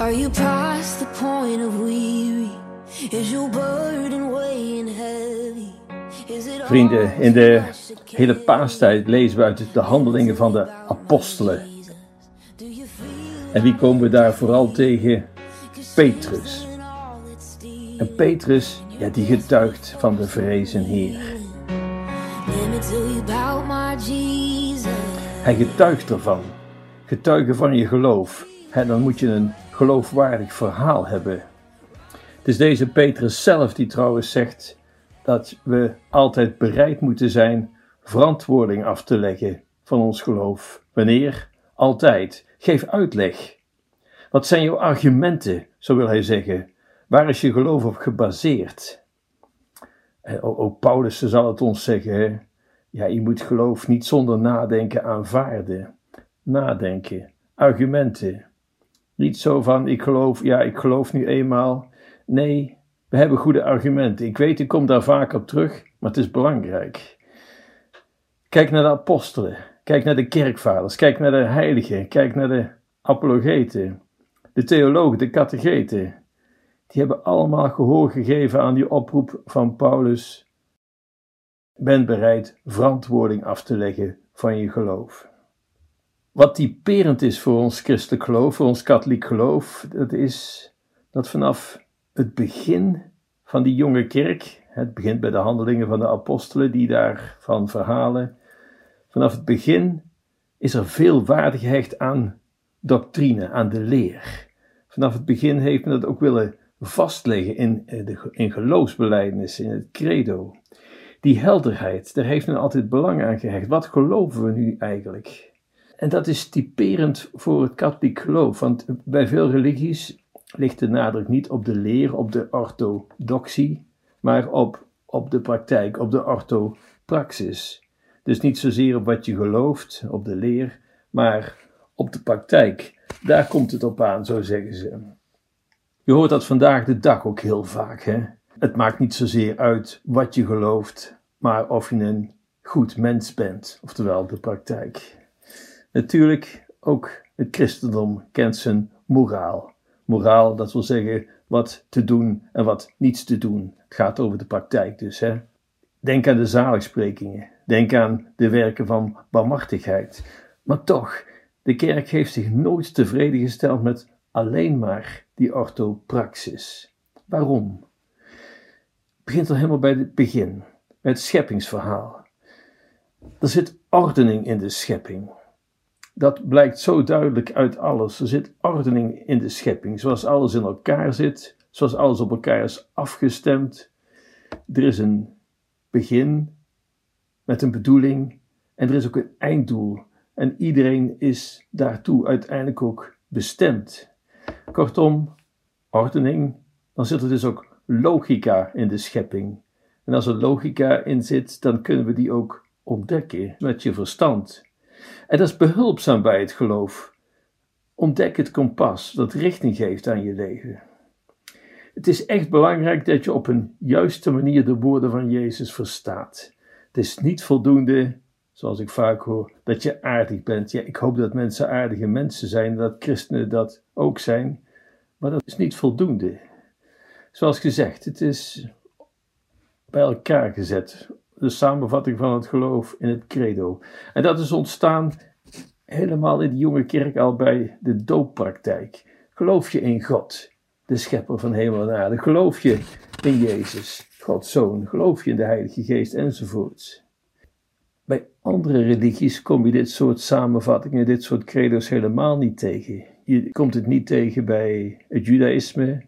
Are you past the point of weary? Is your burden weighing heavy? Vrienden, in de hele paastijd lezen we uit de handelingen van de apostelen. En wie komen we daar vooral tegen? Petrus. En Petrus, ja, die getuigt van de vrezen Heer. Hij getuigt ervan. Getuigen van je geloof. Hè, dan moet je een geloofwaardig verhaal hebben. Het is deze Petrus zelf die trouwens zegt dat we altijd bereid moeten zijn verantwoording af te leggen van ons geloof. Wanneer? Altijd. Geef uitleg. Wat zijn jouw argumenten, zo wil hij zeggen? Waar is je geloof op gebaseerd? En ook, Paulus zal het ons zeggen. Ja, je moet geloof niet zonder nadenken aanvaarden. Nadenken, argumenten. Niet zo van ik geloof, ja, ik geloof nu eenmaal. Nee, we hebben goede argumenten. Ik weet, ik kom daar vaak op terug, maar het is belangrijk. Kijk naar de apostelen, kijk naar de kerkvaders, kijk naar de heiligen, kijk naar de apologeten, de theologen, de catecheten. Die hebben allemaal gehoor gegeven aan die oproep van Paulus. Ben bereid verantwoording af te leggen van je geloof. Wat typerend is voor ons christelijk geloof, voor ons katholiek geloof, dat is dat vanaf het begin van die jonge kerk, het begint bij de handelingen van de apostelen die daarvan verhalen, vanaf het begin is er veel waarde gehecht aan doctrine, aan de leer. Vanaf het begin heeft men dat ook willen vastleggen in, eh, de, in geloofsbelijdenis, in het credo. Die helderheid, daar heeft men altijd belang aan gehecht. Wat geloven we nu eigenlijk? En dat is typerend voor het katholiek geloof, want bij veel religies ligt de nadruk niet op de leer, op de orthodoxie, maar op, op de praktijk, op de orthopraxis. Dus niet zozeer op wat je gelooft, op de leer, maar op de praktijk. Daar komt het op aan, zo zeggen ze. Je hoort dat vandaag de dag ook heel vaak. Hè? Het maakt niet zozeer uit wat je gelooft, maar of je een goed mens bent, oftewel de praktijk. Natuurlijk, ook het christendom kent zijn moraal. Moraal, dat wil zeggen wat te doen en wat niets te doen. Het gaat over de praktijk dus. Hè? Denk aan de zaligsprekingen. Denk aan de werken van barmhartigheid. Maar toch, de kerk heeft zich nooit tevreden gesteld met alleen maar die orthopraxis. Waarom? Het begint al helemaal bij het begin, bij het scheppingsverhaal. Er zit ordening in de schepping. Dat blijkt zo duidelijk uit alles. Er zit ordening in de schepping, zoals alles in elkaar zit, zoals alles op elkaar is afgestemd. Er is een begin met een bedoeling en er is ook een einddoel. En iedereen is daartoe uiteindelijk ook bestemd. Kortom, ordening, dan zit er dus ook logica in de schepping. En als er logica in zit, dan kunnen we die ook ontdekken met je verstand. En dat is behulpzaam bij het geloof. Ontdek het kompas dat richting geeft aan je leven. Het is echt belangrijk dat je op een juiste manier de woorden van Jezus verstaat. Het is niet voldoende, zoals ik vaak hoor, dat je aardig bent. Ja, ik hoop dat mensen aardige mensen zijn, dat christenen dat ook zijn, maar dat is niet voldoende. Zoals gezegd, het is bij elkaar gezet. De samenvatting van het geloof in het credo. En dat is ontstaan helemaal in de jonge kerk al bij de dooppraktijk. Geloof je in God, de schepper van hemel en aarde? Geloof je in Jezus, Gods Zoon? Geloof je in de Heilige Geest enzovoorts? Bij andere religies kom je dit soort samenvattingen, dit soort credo's helemaal niet tegen. Je komt het niet tegen bij het judaïsme,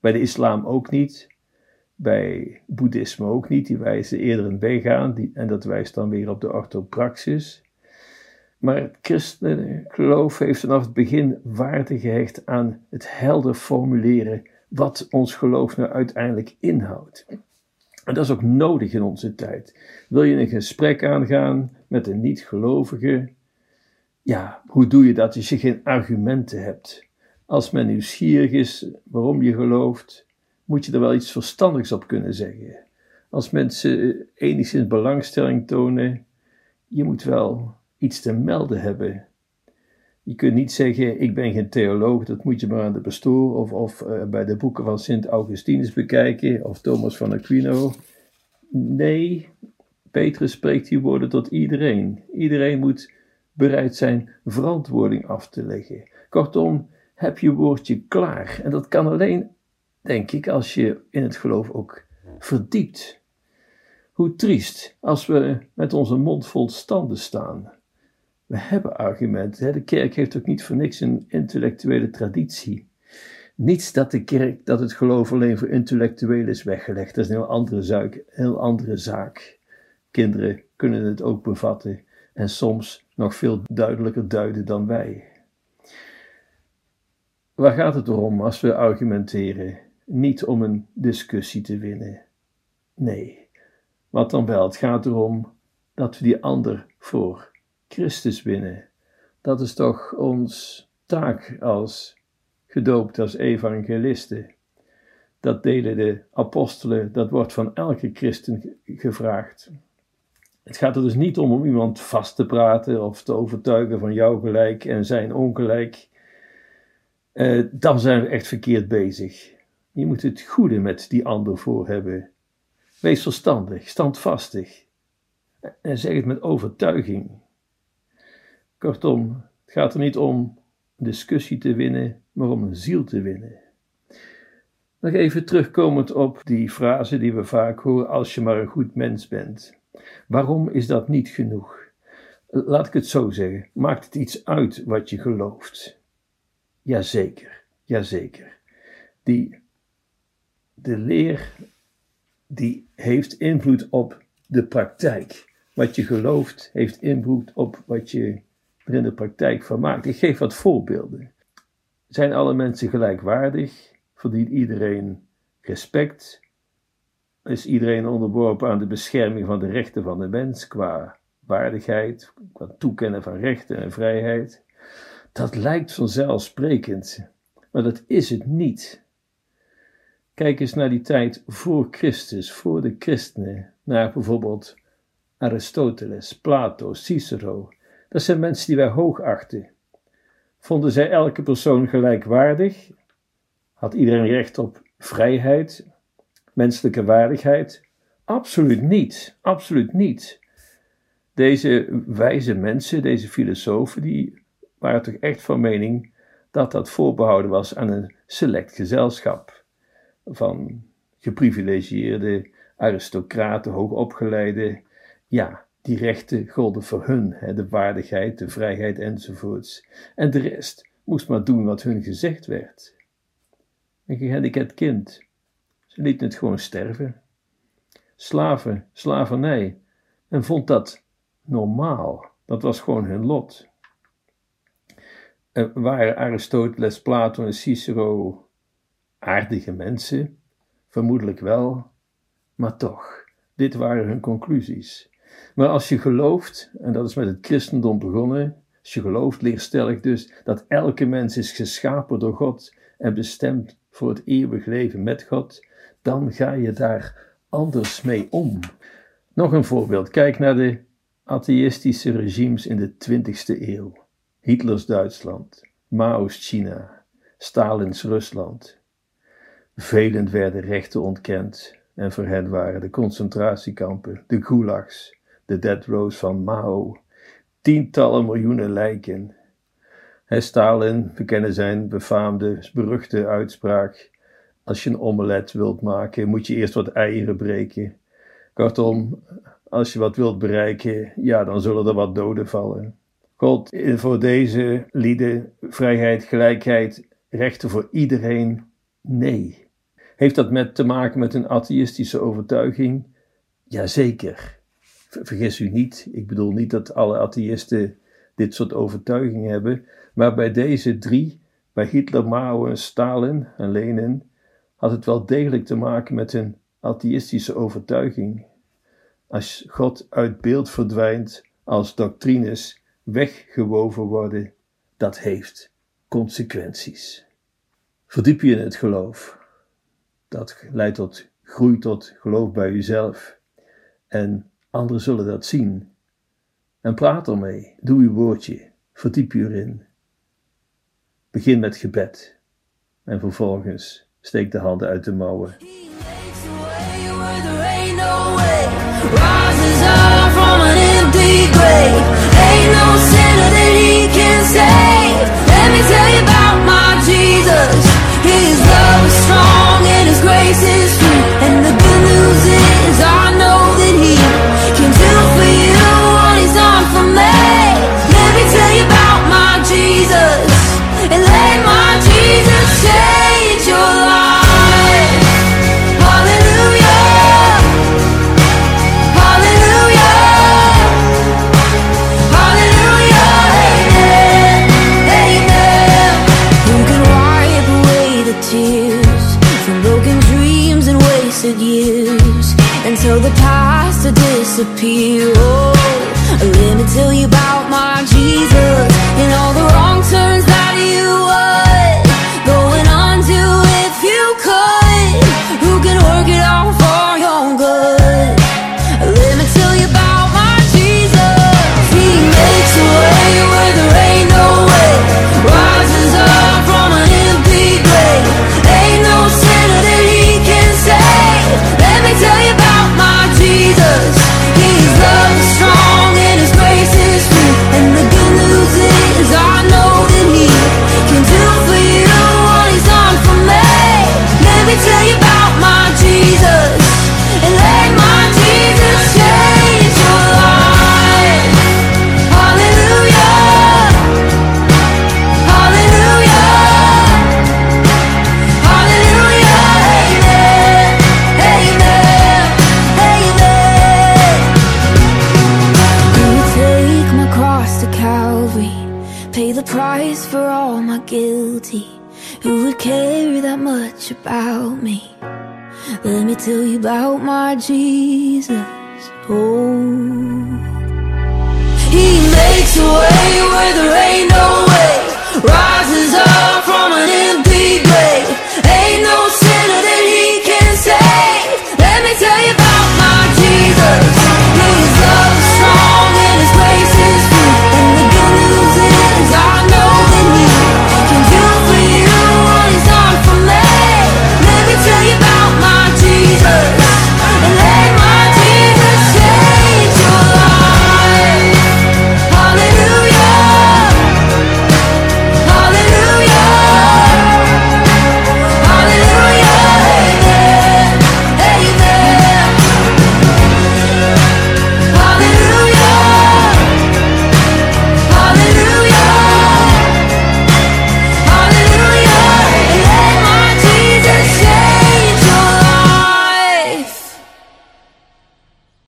bij de islam ook niet, bij boeddhisme ook niet. Die wijzen eerder een weg aan die, en dat wijst dan weer op de orthopraxis. Maar het christengeloof heeft vanaf het begin waarde gehecht aan het helder formuleren wat ons geloof nou uiteindelijk inhoudt. En dat is ook nodig in onze tijd. Wil je een gesprek aangaan met een niet-gelovige? Ja, hoe doe je dat als je geen argumenten hebt? Als men nieuwsgierig is waarom je gelooft, moet je er wel iets verstandigs op kunnen zeggen. Als mensen enigszins belangstelling tonen, je moet wel iets te melden hebben. Je kunt niet zeggen, ik ben geen theoloog, dat moet je maar aan de pastoor of, of uh, bij de boeken van Sint Augustinus bekijken, of Thomas van Aquino. Nee, Petrus spreekt die woorden tot iedereen. Iedereen moet bereid zijn verantwoording af te leggen. Kortom, heb je woordje klaar. En dat kan alleen, denk ik, als je in het geloof ook verdiept. Hoe triest als we met onze mond vol standen staan. We hebben argumenten. De kerk heeft ook niet voor niks een intellectuele traditie. Niets dat de kerk, dat het geloof alleen voor intellectuelen is weggelegd. Dat is een heel andere, zaak, heel andere zaak. Kinderen kunnen het ook bevatten en soms nog veel duidelijker duiden dan wij. Waar gaat het om als we argumenteren? Niet om een discussie te winnen. Nee, wat dan wel? Het gaat erom dat we die ander voor Christus winnen. Dat is toch ons taak als gedoopt als evangelisten. Dat delen de apostelen, dat wordt van elke christen gevraagd. Het gaat er dus niet om om iemand vast te praten of te overtuigen van jouw gelijk en zijn ongelijk. Uh, dan zijn we echt verkeerd bezig. Je moet het goede met die ander voor hebben. Wees verstandig, standvastig. En zeg het met overtuiging. Kortom, het gaat er niet om een discussie te winnen, maar om een ziel te winnen. Nog even terugkomend op die frase die we vaak horen: als je maar een goed mens bent. Waarom is dat niet genoeg? Laat ik het zo zeggen: maakt het iets uit wat je gelooft? Jazeker, jazeker. Die, de leer die heeft invloed op de praktijk. Wat je gelooft heeft invloed op wat je er in de praktijk van maakt. Ik geef wat voorbeelden. Zijn alle mensen gelijkwaardig? Verdient iedereen respect? Is iedereen onderworpen aan de bescherming van de rechten van de mens qua waardigheid, qua toekennen van rechten en vrijheid? Dat lijkt vanzelfsprekend, maar dat is het niet. Kijk eens naar die tijd voor Christus, voor de christenen, naar bijvoorbeeld Aristoteles, Plato, Cicero. Dat zijn mensen die wij hoog achten. Vonden zij elke persoon gelijkwaardig? Had iedereen recht op vrijheid, menselijke waardigheid? Absoluut niet, absoluut niet. Deze wijze mensen, deze filosofen, die waren toch echt van mening dat dat voorbehouden was aan een select gezelschap van geprivilegieerde aristocraten, hoogopgeleide, ja, die rechten golden voor hun, hè, de waardigheid, de vrijheid enzovoorts. En de rest moest maar doen wat hun gezegd werd. Een gehandicapt kind, ze lieten het gewoon sterven. Slaven, slavernij, en vond dat normaal. Dat was gewoon hun lot. En waren Aristoteles, Plato en Cicero aardige mensen? Vermoedelijk wel, maar toch, dit waren hun conclusies. Maar als je gelooft, en dat is met het christendom begonnen, als je gelooft, leerstellig dus, dat elke mens is geschapen door God en bestemd voor het eeuwig leven met God, dan ga je daar anders mee om. Nog een voorbeeld. Kijk naar de atheïstische regimes in de 20e eeuw. Hitlers Duitsland, Mao's China, Stalins Rusland. Velen werden rechten ontkend en voor hen waren de concentratiekampen, de gulags, de dead rows van Mao, tientallen miljoenen lijken. Stalin, we kennen zijn befaamde, beruchte uitspraak: Als je een omelet wilt maken, moet je eerst wat eieren breken. Kortom, als je wat wilt bereiken, ja, dan zullen er wat doden vallen. God, voor deze lieden, vrijheid, gelijkheid, rechten voor iedereen, nee. Heeft dat met te maken met een atheïstische overtuiging? Jazeker. Vergis u niet, ik bedoel niet dat alle atheïsten dit soort overtuigingen hebben, maar bij deze drie, bij Hitler, Mao en Stalin en Lenin, had het wel degelijk te maken met een atheïstische overtuiging. Als God uit beeld verdwijnt, als doctrines weggewoven worden, dat heeft consequenties. Verdiep je in het geloof. Dat leidt tot groei tot geloof bij uzelf. En Anderen zullen dat zien. En praat ermee. Doe uw woordje. Verdiep je erin. Begin met gebed. En vervolgens steek de handen uit de mouwen. Ain't no sinner that he can. It out for your good? price for all my guilty Who would care that much about me? Let me tell you about my Jesus. Oh. He makes a way where there ain't no way. Rises up from an empty grave. Ain't no